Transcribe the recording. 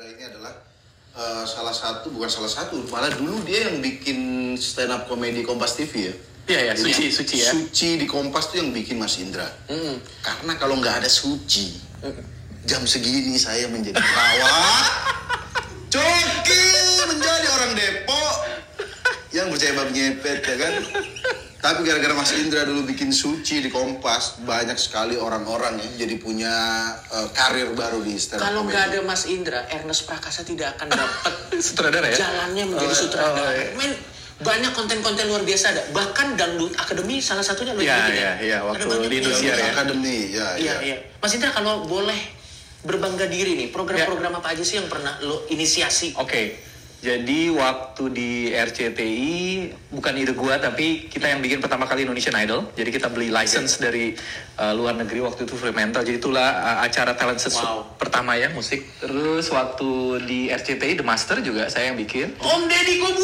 Indra ini adalah eh, salah satu bukan salah satu malah dulu dia yang bikin stand up komedi Kompas TV ya. Iya, iya, Jadi, Suci, Suci ya. Suci di Kompas tuh yang bikin Mas Indra. Hmm. Karena kalau nggak ada Suci, jam segini saya menjadi perawat. Coki menjadi orang Depok yang percaya bab nyepet ya kan. Tapi gara-gara Mas Indra dulu bikin Suci di Kompas, banyak sekali orang-orang ya jadi punya eh, karir baru di stand Kalau nggak ada Mas Indra, Ernest Prakasa tidak akan dapat Sutradara ya? jalannya menjadi Oh, sutradara. oh, iya. Men, banyak konten-konten luar biasa ada. Bahkan Dangdut Akademi salah satunya lo Iya, yang bikin iya, ya? iya, Ada waktu banyak di. Indosiar ya. Akademi, ya, Iya, iya. Mas Indra kalau boleh berbangga diri nih, Ya. program-program apa aja sih yang pernah lo inisiasi? Oke, jadi waktu di RCTI bukan ide gua tapi kita yang bikin pertama kali Indonesian Idol. Jadi kita beli license dari uh, luar negeri waktu itu Fremantle. Jadi itulah uh, acara talent Wow. pertama ya musik. Terus waktu di RCTI The Master juga saya yang bikin. Om Deddy Kobu